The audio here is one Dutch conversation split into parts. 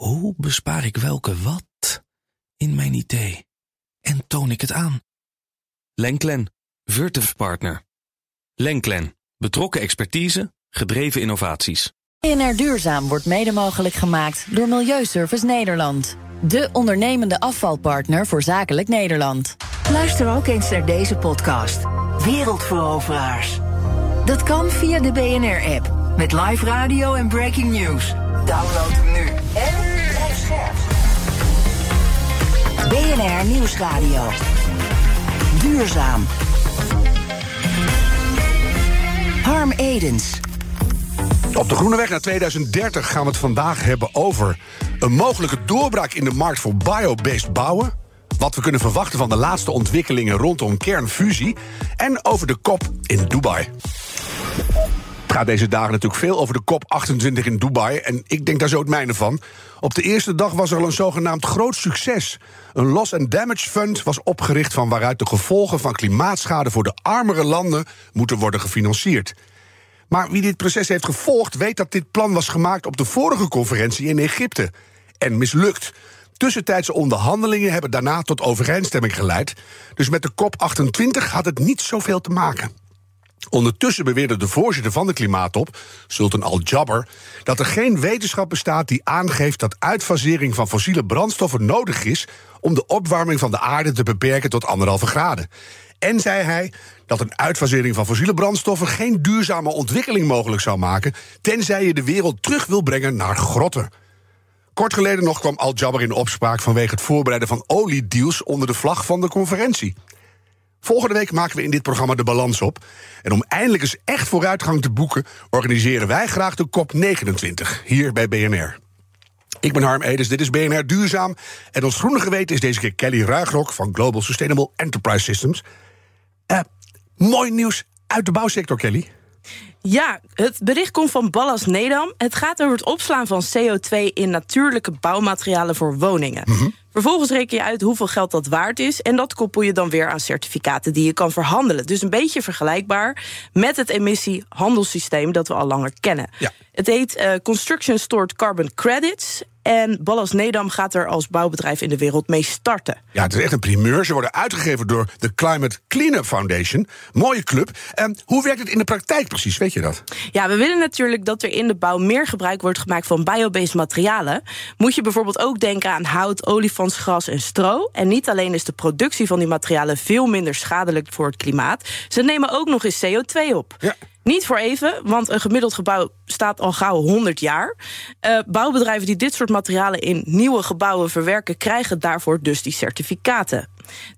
Hoe bespaar ik welke wat in mijn idee? En toon ik het aan? Lenklen, Virtuf Partner. Lenklen, betrokken expertise, gedreven innovaties. BNR Duurzaam wordt mede mogelijk gemaakt door Milieuservice Nederland. De ondernemende afvalpartner voor zakelijk Nederland. Luister ook eens naar deze podcast. Wereldveroveraars. Dat kan via de BNR-app. Met live radio en breaking news. Download hem nu. BNR Nieuwsradio. Duurzaam. Harm Edens. Op de Groene Weg naar 2030 gaan we het vandaag hebben over een mogelijke doorbraak in de markt voor biobased bouwen. Wat we kunnen verwachten van de laatste ontwikkelingen rondom kernfusie. En over de kop in Dubai. Gaat deze dagen natuurlijk veel over de COP28 in Dubai. En ik denk daar zo het mijne van. Op de eerste dag was er al een zogenaamd groot succes. Een Loss and Damage Fund was opgericht van waaruit de gevolgen van klimaatschade voor de armere landen moeten worden gefinancierd. Maar wie dit proces heeft gevolgd, weet dat dit plan was gemaakt op de vorige conferentie in Egypte. En mislukt. Tussentijdse onderhandelingen hebben daarna tot overeenstemming geleid. Dus met de COP28 had het niet zoveel te maken. Ondertussen beweerde de voorzitter van de klimaattop, Sultan Al-Jabbar, dat er geen wetenschap bestaat die aangeeft dat uitfasering van fossiele brandstoffen nodig is om de opwarming van de aarde te beperken tot anderhalve graden. En zei hij dat een uitfasering van fossiele brandstoffen geen duurzame ontwikkeling mogelijk zou maken, tenzij je de wereld terug wil brengen naar grotten. Kort geleden nog kwam Al-Jabbar in opspraak vanwege het voorbereiden van oliedeals onder de vlag van de conferentie. Volgende week maken we in dit programma de balans op. En om eindelijk eens echt vooruitgang te boeken, organiseren wij graag de COP29 hier bij BNR. Ik ben Harm Edens, dit is BNR Duurzaam. En ons groene geweten is deze keer Kelly Ruigrok van Global Sustainable Enterprise Systems. Uh, mooi nieuws uit de bouwsector, Kelly. Ja, het bericht komt van Ballas Nedam. Het gaat over het opslaan van CO2 in natuurlijke bouwmaterialen voor woningen. Mm Vervolgens reken je uit hoeveel geld dat waard is. En dat koppel je dan weer aan certificaten die je kan verhandelen. Dus een beetje vergelijkbaar met het emissiehandelssysteem dat we al langer kennen. Ja. Het heet uh, Construction Stored Carbon Credits. En Ballas Nedam gaat er als bouwbedrijf in de wereld mee starten. Ja, het is echt een primeur. Ze worden uitgegeven door de Climate Cleanup Foundation. Mooie club. En hoe werkt het in de praktijk precies? Weet je dat? Ja, we willen natuurlijk dat er in de bouw meer gebruik wordt gemaakt van biobased materialen. Moet je bijvoorbeeld ook denken aan hout, olifantsgras en stro. En niet alleen is de productie van die materialen veel minder schadelijk voor het klimaat. Ze nemen ook nog eens CO2 op. Ja. Niet voor even, want een gemiddeld gebouw staat al gauw 100 jaar. Uh, bouwbedrijven die dit soort materialen in nieuwe gebouwen verwerken, krijgen daarvoor dus die certificaten.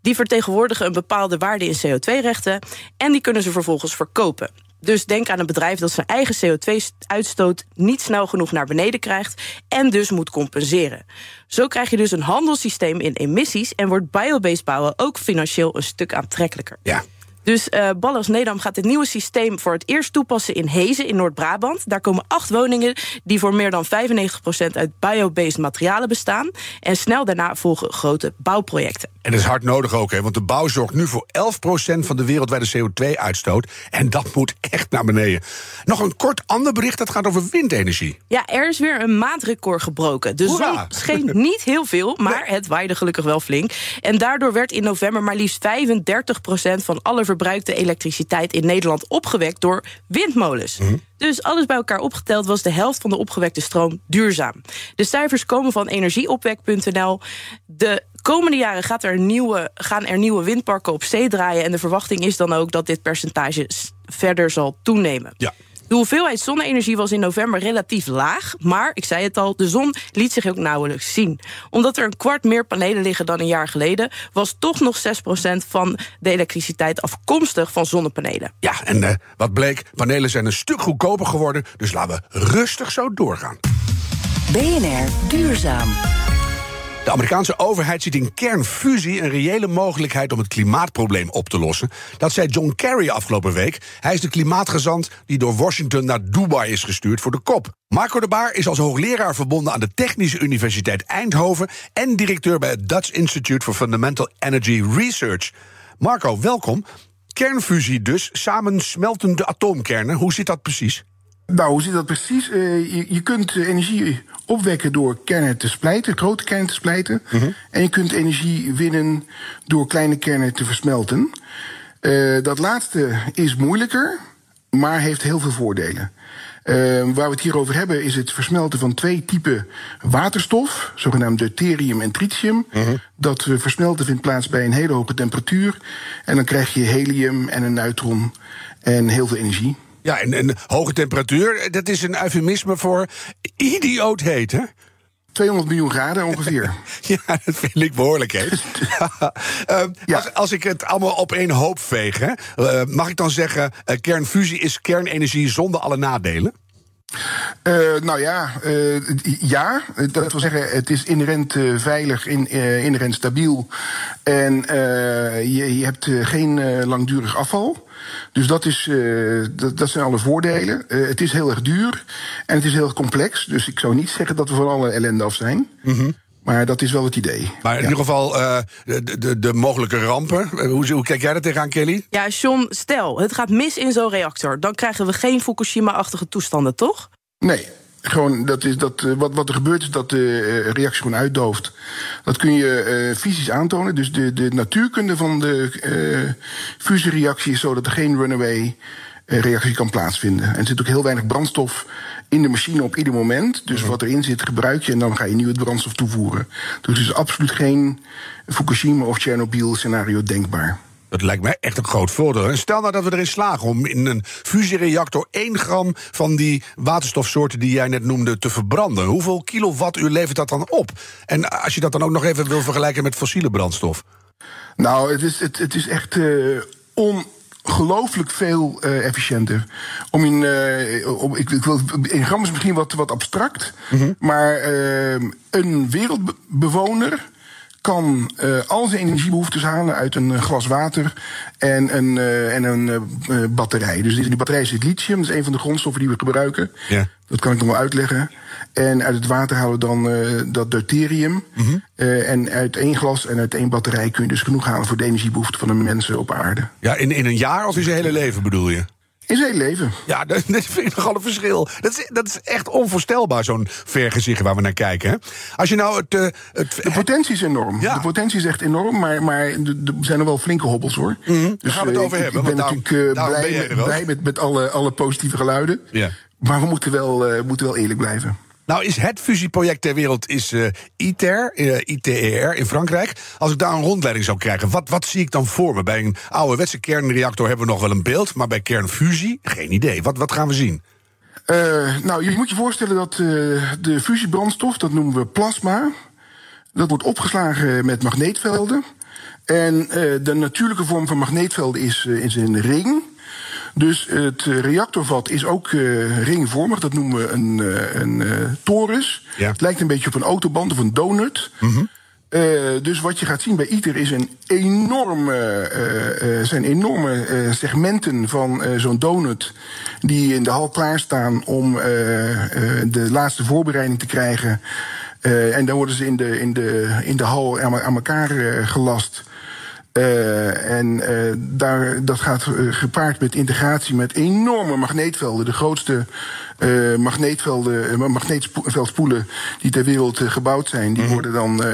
Die vertegenwoordigen een bepaalde waarde in CO2-rechten en die kunnen ze vervolgens verkopen. Dus denk aan een bedrijf dat zijn eigen CO2-uitstoot niet snel genoeg naar beneden krijgt en dus moet compenseren. Zo krijg je dus een handelssysteem in emissies en wordt biobased bouwen ook financieel een stuk aantrekkelijker. Ja, dus uh, Ballas Nedam gaat het nieuwe systeem voor het eerst toepassen in Hezen in Noord-Brabant. Daar komen acht woningen die voor meer dan 95% uit biobased materialen bestaan. En snel daarna volgen grote bouwprojecten. En dat is hard nodig ook, hè, want de bouw zorgt nu voor 11% van de wereldwijde CO2-uitstoot. En dat moet echt naar beneden. Nog een kort ander bericht, dat gaat over windenergie. Ja, er is weer een maandrecord gebroken. De zon scheen niet heel veel, maar het waaide gelukkig wel flink. En daardoor werd in november maar liefst 35% van alle verbruikte elektriciteit in Nederland opgewekt door windmolens. Mhm. Dus alles bij elkaar opgeteld was de helft van de opgewekte stroom duurzaam. De cijfers komen van energieopwek.nl. De komende jaren gaat er nieuwe, gaan er nieuwe windparken op zee draaien. En de verwachting is dan ook dat dit percentage verder zal toenemen. Ja. De hoeveelheid zonne-energie was in november relatief laag. Maar, ik zei het al, de zon liet zich ook nauwelijks zien. Omdat er een kwart meer panelen liggen dan een jaar geleden... was toch nog 6% van de elektriciteit afkomstig van zonnepanelen. Ja, en uh, wat bleek, panelen zijn een stuk goedkoper geworden... dus laten we rustig zo doorgaan. BNR Duurzaam. De Amerikaanse overheid ziet in kernfusie een reële mogelijkheid om het klimaatprobleem op te lossen. Dat zei John Kerry afgelopen week. Hij is de klimaatgezant die door Washington naar Dubai is gestuurd voor de kop. Marco de Baar is als hoogleraar verbonden aan de Technische Universiteit Eindhoven en directeur bij het Dutch Institute for Fundamental Energy Research. Marco, welkom. Kernfusie dus, samen smeltende atoomkernen. Hoe zit dat precies? Nou, hoe zit dat precies? Uh, je, je, kunt energie opwekken door kernen te splijten, grote kernen te splijten. Mhm. En je kunt energie winnen door kleine kernen te versmelten. Uh, dat laatste is moeilijker, maar heeft heel veel voordelen. Uh, waar we het hier over hebben is het versmelten van twee typen waterstof, zogenaamd deuterium en tritium. Uh -huh. Dat versmelten vindt plaats bij een hele hoge temperatuur. En dan krijg je helium en een neutron en heel veel energie. Ja, en, en hoge temperatuur, dat is een eufemisme voor idioot heet, hè? 200 miljoen graden ongeveer. ja, dat vind ik behoorlijk heet. uh, ja. als, als, ik het allemaal op één hoop veeg, hè, uh, mag ik dan zeggen: uh, kernfusie is kernenergie zonder alle nadelen? Uh, nou ja, uh, ja, dat wil zeggen, het is inherent uh, veilig, in, inherent stabiel. En je, je, hebt geen langdurig afval. Dus dat, is, dat, zijn alle voordelen. het is heel erg duur en het is heel erg complex. Dus ik zou niet zeggen dat we van alle ellende af zijn. -hmm. Maar dat is wel het idee. Maar in ja. ieder geval uh, de, de, de, mogelijke rampen. Hoe, hoe kijk jij er tegenaan, Kelly? Ja, John, stel, het gaat mis in zo'n reactor. Dan krijgen we geen Fukushima-achtige toestanden, toch? Nee, gewoon, dat is dat, wat, wat er gebeurt is dat de reactie gewoon uitdooft. Dat kun je uh, fysisch aantonen. Dus de, de natuurkunde van de uh, fusiereactie is zo dat er geen runaway reactie kan plaatsvinden. En er zit ook heel weinig brandstof in de machine op ieder moment. Dus wat erin zit, gebruik je en dan ga je nieuwe brandstof toevoegen. Dus er is absoluut geen Fukushima of Chernobyl scenario denkbaar. Dat lijkt mij echt een groot voordeel. En stel nou dat we erin slagen om in een fusiereactor 1 gram van die waterstofsoorten die jij net noemde te verbranden. Hoeveel kilowattuur levert dat dan op? En als je dat dan ook nog even wil vergelijken met fossiele brandstof. Nou, het is, het, het is echt uh, ongelooflijk veel uh, efficiënter. Om in, uh, om, ik, ik, wil, in gram is misschien wat, wat abstract, mm -hmm. maar een wereldbewoner kan uh, al zijn energiebehoeftes halen uit een glas water en een, uh, en een uh, batterij. Dus die batterij zit lithium, dat is een van de grondstoffen die we gebruiken. Ja. Dat kan ik nog wel uitleggen. En uit het water halen we dan dat deuterium. Mm -hmm. en uit één glas en uit één batterij kun je dus genoeg halen voor de energiebehoeften van de mensen op aarde. Ja, in, in een jaar of in zijn hele leven bedoel je? In zijn leven. Ja, dat, dat vind ik nogal een verschil. Dat is, dat is echt onvoorstelbaar, zo'n vergezicht waar we naar kijken. Hè? Als je nou het, uh, het... De potentie is enorm. Ja. De potentie is echt enorm, maar, maar er zijn er wel flinke hobbels hoor. Mm -hmm. Dus, Daar gaan we het over ik, hebben. Ik ben natuurlijk uh, blij, met, blij met, met alle, alle positieve geluiden. Ja. Maar we moeten wel, uh, moeten wel eerlijk blijven. Nou is het fusieproject ter wereld is uh, ITER, uh, ITER in Frankrijk. Als ik daar een rondleiding zou krijgen, wat, wat zie ik dan voor me? Bij een ouderwetse kernreactor hebben we nog wel een beeld... maar bij kernfusie geen idee. Wat, wat gaan we zien? Uh, nou, je moet je voorstellen dat de fusiebrandstof, dat noemen we plasma... dat wordt opgeslagen met magneetvelden... En de natuurlijke vorm van magneetvelden is, is een ring... Dus het reactorvat is ook uh, ringvormig. Dat noemen we een, een torus. Ja. Het lijkt een beetje op een autoband of een donut. Mm -hmm. dus wat je gaat zien bij ITER is een enorme, zijn enorme segmenten van zo'n donut... die in de hal klaarstaan om de laatste voorbereiding te krijgen. en dan worden ze in de, in de, in de hal aan, aan elkaar gelast... Uh, en uh, daar, dat gaat uh, gepaard met integratie met enorme magneetvelden. De grootste uh, magneetvelden, uh, magneetveldspoelen die ter wereld uh, gebouwd zijn, die mm -hmm. worden dan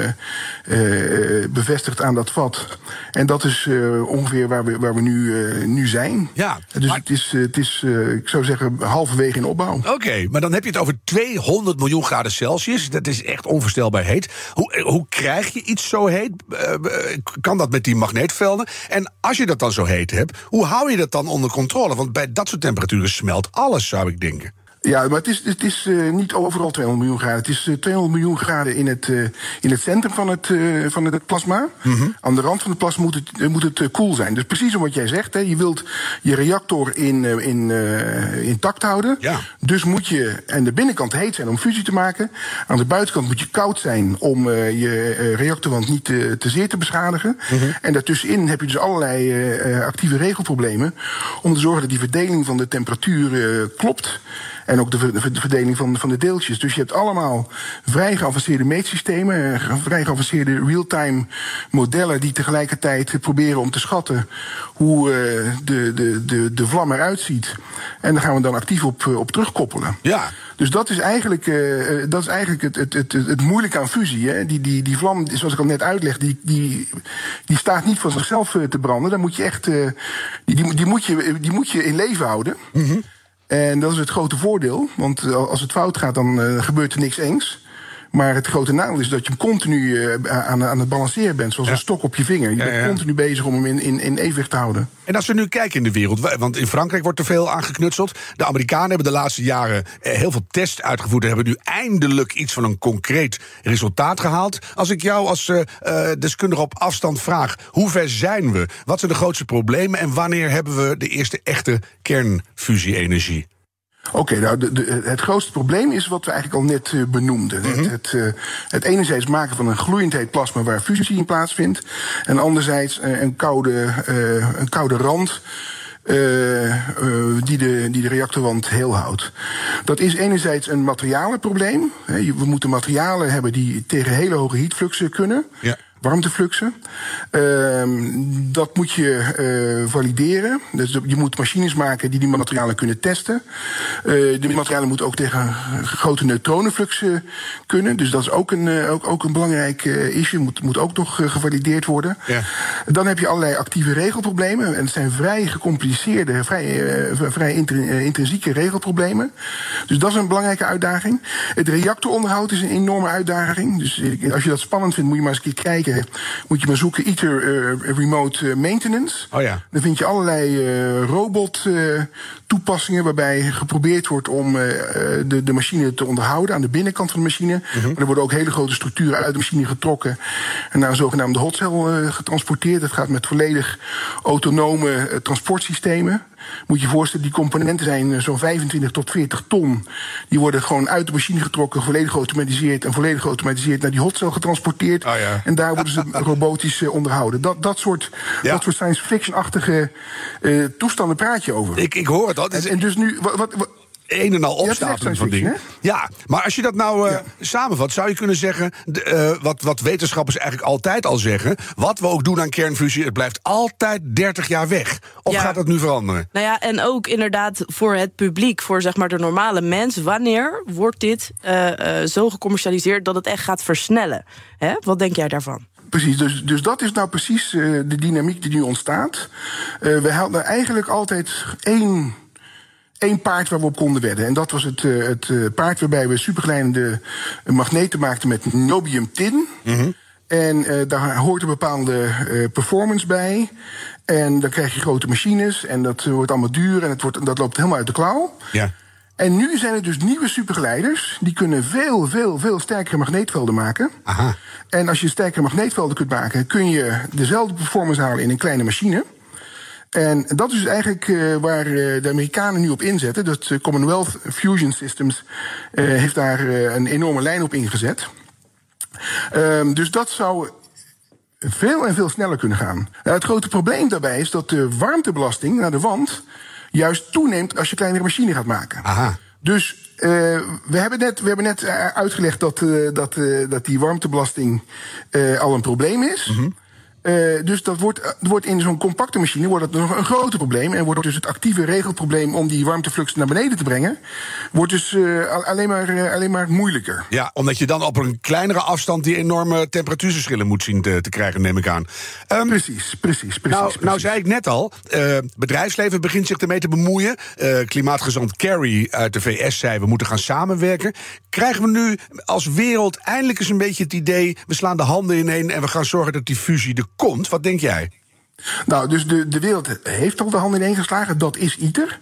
bevestigd aan dat vat. En dat is ongeveer waar we, waar we nu, nu zijn. Ja, dus maar... het is, het is ik zou zeggen, halverwege in opbouw. Oké, okay, maar dan heb je het over 200 miljoen graden Celsius. Dat is echt onvoorstelbaar heet. Hoe, hoe krijg je iets zo heet? kan dat met die magneetvelden? En als je dat dan zo heet hebt, hoe hou je dat dan onder controle? Want bij dat soort temperaturen smelt alles, zou ik denken. Ja, maar het is, het is uh, niet overal 200 miljoen graden. Het is uh, 200 miljoen graden in het, uh, in het centrum van het, van het plasma. Mm -hmm. Aan de rand van het plasma moet het, moet het koel zijn. Dus precies wat jij zegt. Hè, je wilt je reactor in, in, intact houden. Ja. Dus moet je aan de binnenkant heet zijn om fusie te maken. Aan de buitenkant moet je koud zijn om je reactorwand niet te, te zeer te beschadigen. Mm -hmm. En daartussenin heb je dus allerlei actieve regelproblemen. Om te zorgen dat die verdeling van de temperatuur klopt. En ook de, ver- de verdeling van, van de deeltjes. Dus je hebt allemaal vrij geavanceerde meetsystemen, eh, vrij geavanceerde real-time modellen die tegelijkertijd proberen om te schatten hoe eh, de, de, de, de vlam eruit ziet. En daar gaan we dan actief op, eh, op terugkoppelen. Ja. Dus dat is eigenlijk, dat is eigenlijk het, het, het, het moeilijke aan fusie. Hè? Die, die, die vlam, zoals ik al net uitleg, die, die, die staat niet van zichzelf te branden. Dan moet je echt, die, die, die, moet je, die moet je in leven houden. En dat is het grote voordeel. Want als het fout gaat, dan eh, gebeurt er niks engs. Maar het grote nadeel is dat je hem continu eh, aan, aan het balanceren bent. Zoals Ja. een stok op je vinger. Je bent ja. continu bezig om hem in, in, in evenwicht te houden. En als we nu kijken in de wereld, wa- want in Frankrijk wordt er veel aangeknutseld. De Amerikanen hebben de laatste jaren eh, heel veel tests uitgevoerd. en hebben nu eindelijk iets van een concreet resultaat gehaald. Als ik jou als eh, deskundige op afstand vraag, hoe ver zijn we? Wat zijn de grootste problemen en wanneer hebben we de eerste echte kernfusie-energie? Oké, nou, de, de, het grootste probleem is wat we eigenlijk al net eh, benoemden. het, het, eh, het enerzijds maken van een gloeiend heet plasma waar fusie in plaatsvindt. En anderzijds eh, een, koude, een koude rand. die, de, die de reactorwand heel houdt. Dat is enerzijds een materialenprobleem. We moeten materialen hebben die tegen hele hoge heatfluxen kunnen. Ja. Warmtefluxen. Ehm, dat moet je eh, valideren. Dus je moet machines maken die die materialen kunnen testen. Eh die materialen moeten ook tegen grote neutronenfluxen kunnen. Dus dat is ook een, eh, ook, ook een belangrijk issue. Moet, moet ook nog gevalideerd worden. Ja. Dan heb je allerlei actieve regelproblemen. En het zijn vrij gecompliceerde, vrij, vrij intri- intrinsieke regelproblemen. Dus dat is een belangrijke uitdaging. Het reactoronderhoud is een enorme uitdaging. Dus als je dat spannend vindt, moet je maar eens een keer kijken. Moet je maar zoeken ITER eh, Remote eh, Maintenance. Oh ja. Dan vind je allerlei eh, robot eh, toepassingen waarbij geprobeerd wordt om de, de machine te onderhouden aan de binnenkant van de machine. Maar er worden ook hele grote structuren uit de machine getrokken en naar een zogenaamde hotcell getransporteerd. Dat gaat met volledig autonome transportsystemen. Moet je je voorstellen, die componenten zijn eh, zo'n 25 tot 40 ton. Die worden gewoon uit de machine getrokken, volledig geautomatiseerd en volledig geautomatiseerd naar die hotcell getransporteerd. Oh ja. En daar worden ze robotisch eh, onderhouden. Dat, dat, soort, Ja. dat soort science fiction-achtige eh, toestanden praat je over. Ik, ik hoor. Het en, en dus nu, wat, wat, wat- een en al opstapeling van dingen. Ja, maar als je dat nou eh, Ja. samenvat, zou je kunnen zeggen... de, eh, wat, wat wetenschappers eigenlijk altijd al zeggen... wat we ook doen aan kernfusie, het blijft altijd 30 jaar weg. Of Ja. gaat dat nu veranderen? Nou ja, en ook inderdaad voor het publiek, voor zeg maar de normale mens. Wanneer wordt dit eh, eh, zo gecommercialiseerd dat het echt gaat versnellen? Hè? Wat denk jij daarvan? Precies, dus, dus dat is nou precies eh, de dynamiek die nu ontstaat. Eh, we hadden eigenlijk altijd één, één paard waar we op konden wedden. En dat was het, eh, het eh, paard waarbij we supergeleidende magneten maakten met niobium tin. En eh, daar hoort een bepaalde performance bij. En dan krijg je grote machines en dat wordt allemaal duur en het wordt, dat loopt helemaal uit de klauw. Ja. En nu zijn er dus nieuwe supergeleiders. Die kunnen veel, veel, veel sterkere magneetvelden maken. Aha. En als je sterkere magneetvelden kunt maken, kun je dezelfde performance halen in een kleine machine. En dat is eigenlijk eh, waar eh, de Amerikanen nu op inzetten. Dat eh, Commonwealth Fusion Systems heeft daar een enorme lijn op ingezet. Ehm, dus dat zou veel en veel sneller kunnen gaan. Nou, het grote probleem daarbij is dat de warmtebelasting naar de wand juist toeneemt als je kleinere machine gaat maken. Aha. Dus we, hebben net, we hebben net uitgelegd dat, dat, dat die warmtebelasting al een probleem is. Eh, dus dat wordt, eh, wordt in zo'n compacte machine wordt het nog een groter probleem. En wordt dus het actieve regelprobleem om die warmteflux naar beneden te brengen, wordt dus eh, al- alleen, maar, alleen maar moeilijker. Ja, omdat je dan op een kleinere afstand die enorme temperatuurverschillen moet zien te, te krijgen, neem ik aan. Ehm, Precies, precies, precies. nou, precies. nou zei ik net al, bedrijfsleven begint zich ermee te bemoeien. Klimaatgezant Kerry uit de VS zei, we moeten gaan samenwerken. Krijgen we nu als wereld eindelijk eens een beetje het idee... we slaan de handen ineen en we gaan zorgen dat die fusie er komt? Wat denk jij? Nou, dus de, de wereld heeft al de handen ineen geslagen. Dat is ITER.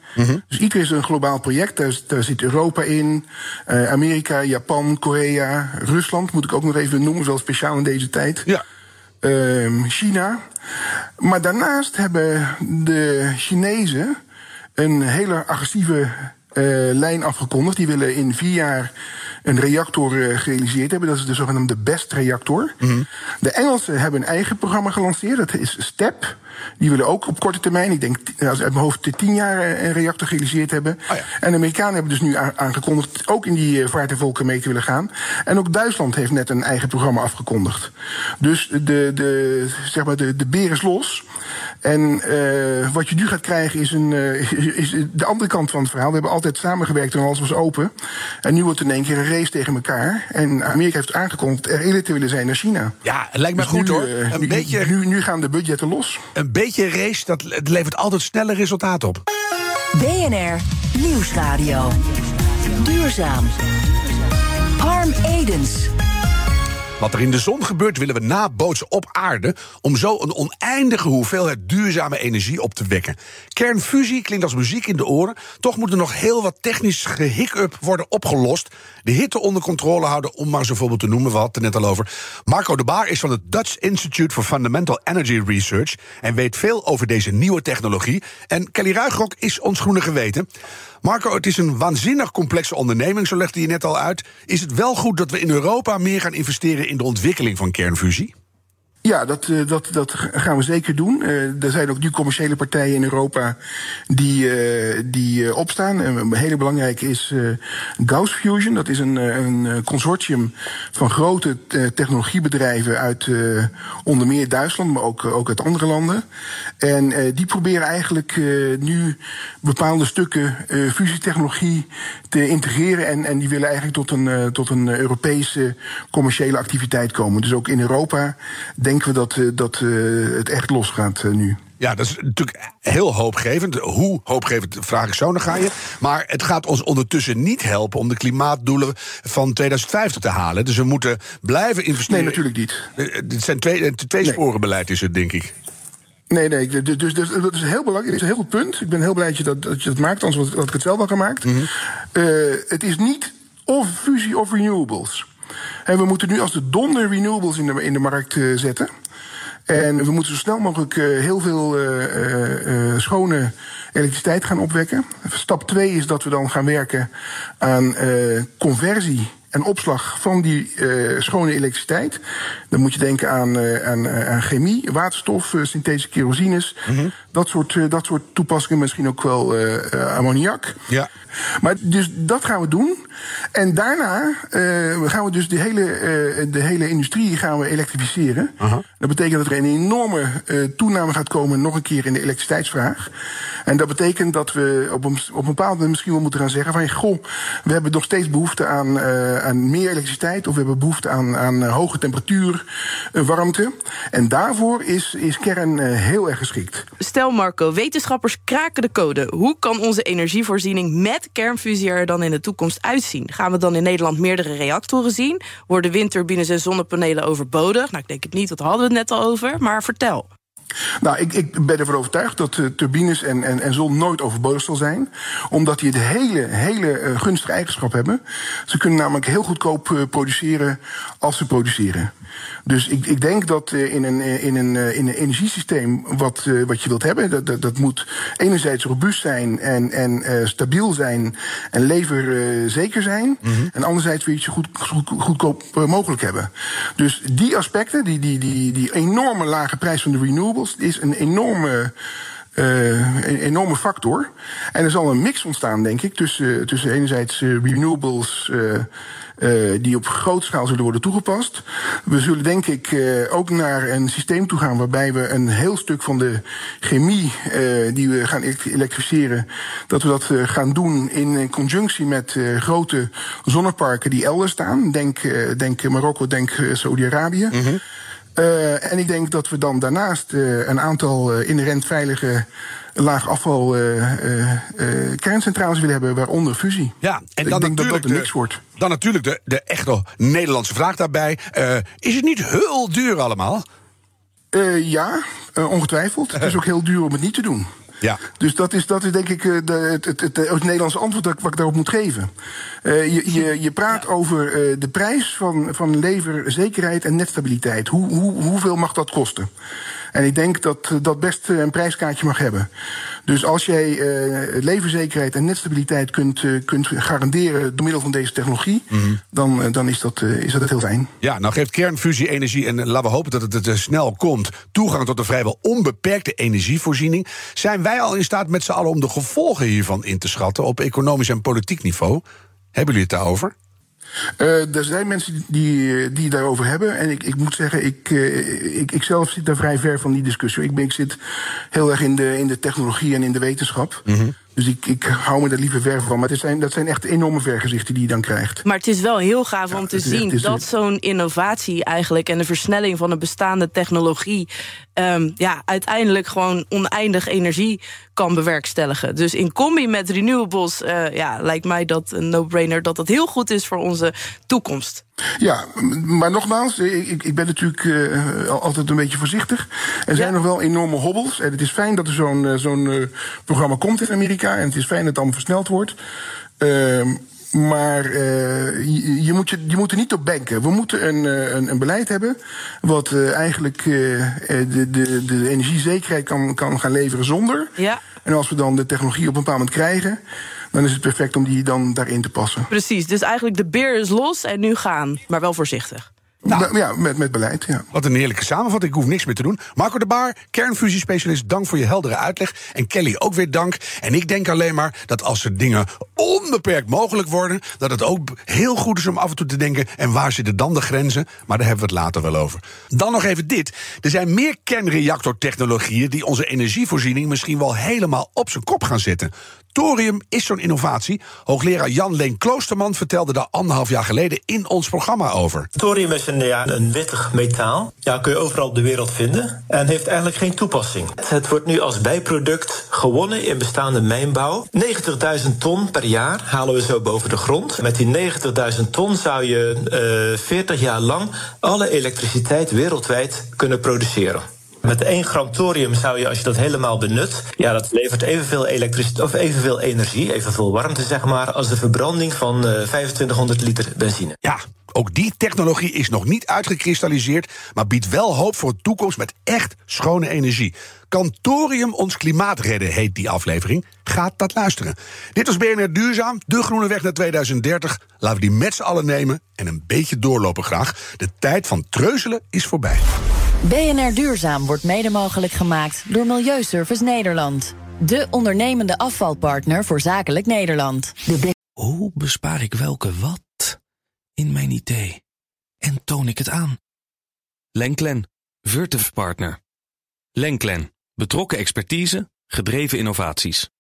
Dus ITER is een globaal project. Daar, daar zit Europa in, eh, Amerika, Japan, Korea, Rusland. Moet ik ook nog even noemen, wel speciaal in deze tijd. Ja. Ehm, China. Maar daarnaast hebben de Chinezen een hele agressieve lijn afgekondigd. Die willen in vier jaar een reactor uh, gerealiseerd hebben. Dat is de zogenaamde BEST-reactor. Mm De Engelsen hebben een eigen programma gelanceerd. Dat is STEP. Die willen ook op korte termijn, ik denk als uit mijn hoofd tien jaar eh, een reactor gerealiseerd hebben. Oh ja. En de Amerikanen hebben dus nu aangekondigd ook in die uh, vaart en volken mee te willen gaan. En ook Duitsland heeft net een eigen programma afgekondigd. Dus de, de, zeg maar de, de beer is los. En uh, wat je nu gaat krijgen is, een, uh, is de andere kant van het verhaal. We hebben altijd samengewerkt en alles was open. En nu wordt het in één keer een race tegen elkaar. En Amerika heeft aangekondigd er eerder te willen zijn naar China. Ja, het lijkt me dus goed nu, hoor. Uh, een nu, beetje, nu, nu gaan de budgetten los. Een beetje race, dat levert altijd snelle resultaten op. BNR Nieuwsradio. Duurzaam. Harm Edens. Wat er in de zon gebeurt, willen we nabootsen op aarde. om zo een oneindige hoeveelheid duurzame energie op te wekken. Kernfusie klinkt als muziek in de oren. Toch moet er nog heel wat technisch gehiccup worden opgelost. De hitte onder controle houden, om maar een voorbeeld te noemen. We hadden het er net al over. Marco de Baar is van het Dutch Institute for Fundamental Energy Research. en weet veel over deze nieuwe technologie. En Kelly Ruigrok is ons groene geweten. Marco, het is een waanzinnig complexe onderneming, zo legde je net al uit. Is het wel goed dat we in Europa meer gaan investeren in de ontwikkeling van kernfusie? Ja, dat, uh, dat, dat gaan we zeker doen. Uh, er zijn ook nu commerciële partijen in Europa die, uh, die opstaan. een hele belangrijke is Gauss Fusion. Dat is een, een consortium van grote technologiebedrijven uit onder meer Duitsland, maar ook, ook uit andere landen. En die proberen eigenlijk nu bepaalde stukken fusietechnologie te integreren. En, en die willen eigenlijk tot een, tot een Europese commerciële activiteit komen. Dus ook in Europa denk denken we dat, eh, dat eh, het echt losgaat eh, nu. Ja, dat is natuurlijk heel hoopgevend. Hoe hoopgevend vraag ik zo nog aan je. Maar het gaat ons ondertussen niet helpen om de klimaatdoelen van 2050 te halen. Dus we moeten blijven investeren. Nee, natuurlijk niet. Dit zijn twee, twee sporenbeleid is het, denk ik. Nee, nee, dus, dus, dus, dat is heel belangrijk. Dat is een heel goed punt. Ik ben heel blij dat je dat, dat, je dat maakt, anders had ik het zelf al gemaakt. Mm -hmm. uh, het is niet of fusie of renewables. En we moeten nu als de donder renewables in de, in de markt uh, zetten. En we moeten zo snel mogelijk uh, heel veel uh, schone elektriciteit gaan opwekken. Stap 2 is dat we dan gaan werken aan conversie en opslag van die uh, schone elektriciteit. Dan moet je denken aan, uh, aan, uh, aan chemie, waterstof, synthetische kerosines. Mm -hmm. dat, soort, dat soort toepassingen, misschien ook wel ammoniak. Ja. Maar dus dat gaan we doen. En daarna gaan we dus de hele, de hele industrie gaan we elektrificeren. -huh. Dat betekent dat er een enorme toename gaat komen, nog een keer in de elektriciteitsvraag. En dat betekent dat we op een, op een moment misschien wel moeten gaan zeggen: van goh, we hebben nog steeds behoefte aan aan meer elektriciteit of we hebben behoefte aan, aan hoge temperatuur, warmte. En daarvoor is, is kern heel erg geschikt. Stel Marco, wetenschappers kraken de code. Hoe kan onze energievoorziening met kernfusie er dan in de toekomst uitzien? Gaan we dan in Nederland meerdere reactoren zien? Worden windturbines en zonnepanelen overbodig? Nou, ik denk het niet, dat hadden we het net al over. Maar vertel. Nou, ik, ik ben ervan overtuigd dat uh, turbines en, en, en zon nooit overbodig zal zijn. Omdat die het hele, hele uh, gunstige eigenschap hebben. Ze kunnen namelijk heel goedkoop uh, produceren als ze produceren. Dus ik, ik denk dat in, een, in, een, in een energiesysteem wat, wat je wilt hebben, dat, dat, dat moet enerzijds robuust zijn en, en stabiel zijn en leverzeker zijn. Mm -hmm. En anderzijds het zo goed, goed, goedkoop mogelijk hebben. Dus die aspecten, die, die, die, die enorme lage prijs van de is een enorme. Een enorme factor. En er zal een mix ontstaan, denk ik, tussen, tussen enerzijds uh, renewables. Uh, die op grote schaal zullen worden toegepast. We zullen denk ik ook naar een systeem toe gaan waarbij we een heel stuk van de chemie die we gaan elektrificeren, dat we dat gaan doen in conjunctie met grote zonneparken die elders staan. Denk, denk Marokko, denk Saudi-Arabië. -hmm. Uh, en ik denk dat we dan daarnaast uh, een aantal uh, inherent veilige laag afval kerncentrales willen hebben, waaronder fusie. Ja, en dan ik denk dat dat een mix wordt. Dan natuurlijk de, de echte Nederlandse vraag daarbij. is het niet heel duur allemaal? ja, ongetwijfeld. Het is ook heel duur om het niet te doen. Ja. Dus dat is, dat is denk ik de, het, het, het, het, Nederlandse antwoord dat, wat ik daarop moet geven. Uh, je, je, je praat over uh, de prijs van, van leverzekerheid en netstabiliteit. Hoe, hoe, hoeveel mag dat kosten? En ik denk dat dat best een prijskaartje mag hebben. Dus als jij uh, en netstabiliteit kunt, uh, kunt garanderen door middel van deze technologie, mm. dan, uh, dan is, dat, is dat heel fijn. Ja, nou geeft kernfusie-energie, en laten we hopen dat het er snel komt, toegang tot een vrijwel onbeperkte energievoorziening. Zijn wij al in staat met z'n allen om de gevolgen hiervan in te schatten op economisch en politiek niveau? Hebben jullie het daarover? Uh, er zijn mensen die, die daarover hebben. En ik, ik moet zeggen, ik, uh, ik, ik zelf zit daar vrij ver van die discussie. Ik, ben, ik zit heel erg in de, in de technologie en in de wetenschap. -hmm. Dus ik, ik hou me er liever ver van. Maar het zijn, dat zijn echt enorme vergezichten die je dan krijgt. Maar het is wel heel gaaf om te zien echt, dat zo'n innovatie eigenlijk... en de versnelling van een bestaande technologie... Um, ja, uiteindelijk gewoon oneindig energie kan bewerkstelligen. Dus in combi met renewables uh, ja, lijkt mij dat een no-brainer... dat dat heel goed is voor onze toekomst. Ja, maar nogmaals, ik, ik ben natuurlijk uh, altijd een beetje voorzichtig. Er zijn nog wel enorme hobbels. En het is fijn dat er zo'n zo'n uh, programma komt in Amerika. En het is fijn dat het allemaal versneld wordt. Uh, maar je, je, moet je, je moet er niet op banken. We moeten een, een, een beleid hebben. wat eigenlijk de, de, de energiezekerheid kan, kan gaan leveren zonder. Ja. En als we dan de technologie op een bepaald moment krijgen dan is het perfect om die dan daarin te passen. Precies, dus eigenlijk de beer is los en nu gaan, maar wel voorzichtig. Nou, ja, met, met beleid, ja. Wat een heerlijke samenvatting, ik hoef niks meer te doen. Marco de Baar, kernfusiespecialist, dank voor je heldere uitleg. En Kelly ook weer dank. En ik denk alleen maar dat als er dingen onbeperkt mogelijk worden... dat het ook heel goed is om af en toe te denken... en waar zitten dan de grenzen? Maar daar hebben we het later wel over. Dan nog even dit. Er zijn meer kernreactortechnologieën... die onze energievoorziening misschien wel helemaal op zijn kop gaan zetten. Thorium is zo'n innovatie. Hoogleraar Jan-Leen Kloosterman vertelde daar anderhalf jaar geleden in ons programma over. Thorium is een, ja, een wittig metaal. Ja, kun je overal op de wereld vinden. En heeft eigenlijk geen toepassing. Het wordt nu als bijproduct gewonnen in bestaande mijnbouw. 90.000 ton per jaar halen we zo boven de grond. Met die 90.000 ton zou je uh, 40 jaar lang alle elektriciteit wereldwijd kunnen produceren. Met 1 gram thorium zou je, als je dat helemaal benut, ja, dat levert evenveel elektriciteit of evenveel energie, evenveel warmte, zeg maar, als de verbranding van uh, 2500 liter benzine. Ja, ook die technologie is nog niet uitgekristalliseerd, maar biedt wel hoop voor een toekomst met echt schone energie. Kan thorium ons klimaat redden, heet die aflevering. Gaat dat luisteren. Dit was BNR Duurzaam, de groene weg naar 2030. Laten we die met z'n allen nemen en een beetje doorlopen graag. De tijd van treuzelen is voorbij. BNR Duurzaam wordt mede mogelijk gemaakt door Milieuservice Nederland. De ondernemende afvalpartner voor zakelijk Nederland. De Hoe bespaar ik welke wat in mijn idee? En toon ik het aan? Lenklen, Virtuf Partner. Lenklen, betrokken expertise, gedreven innovaties.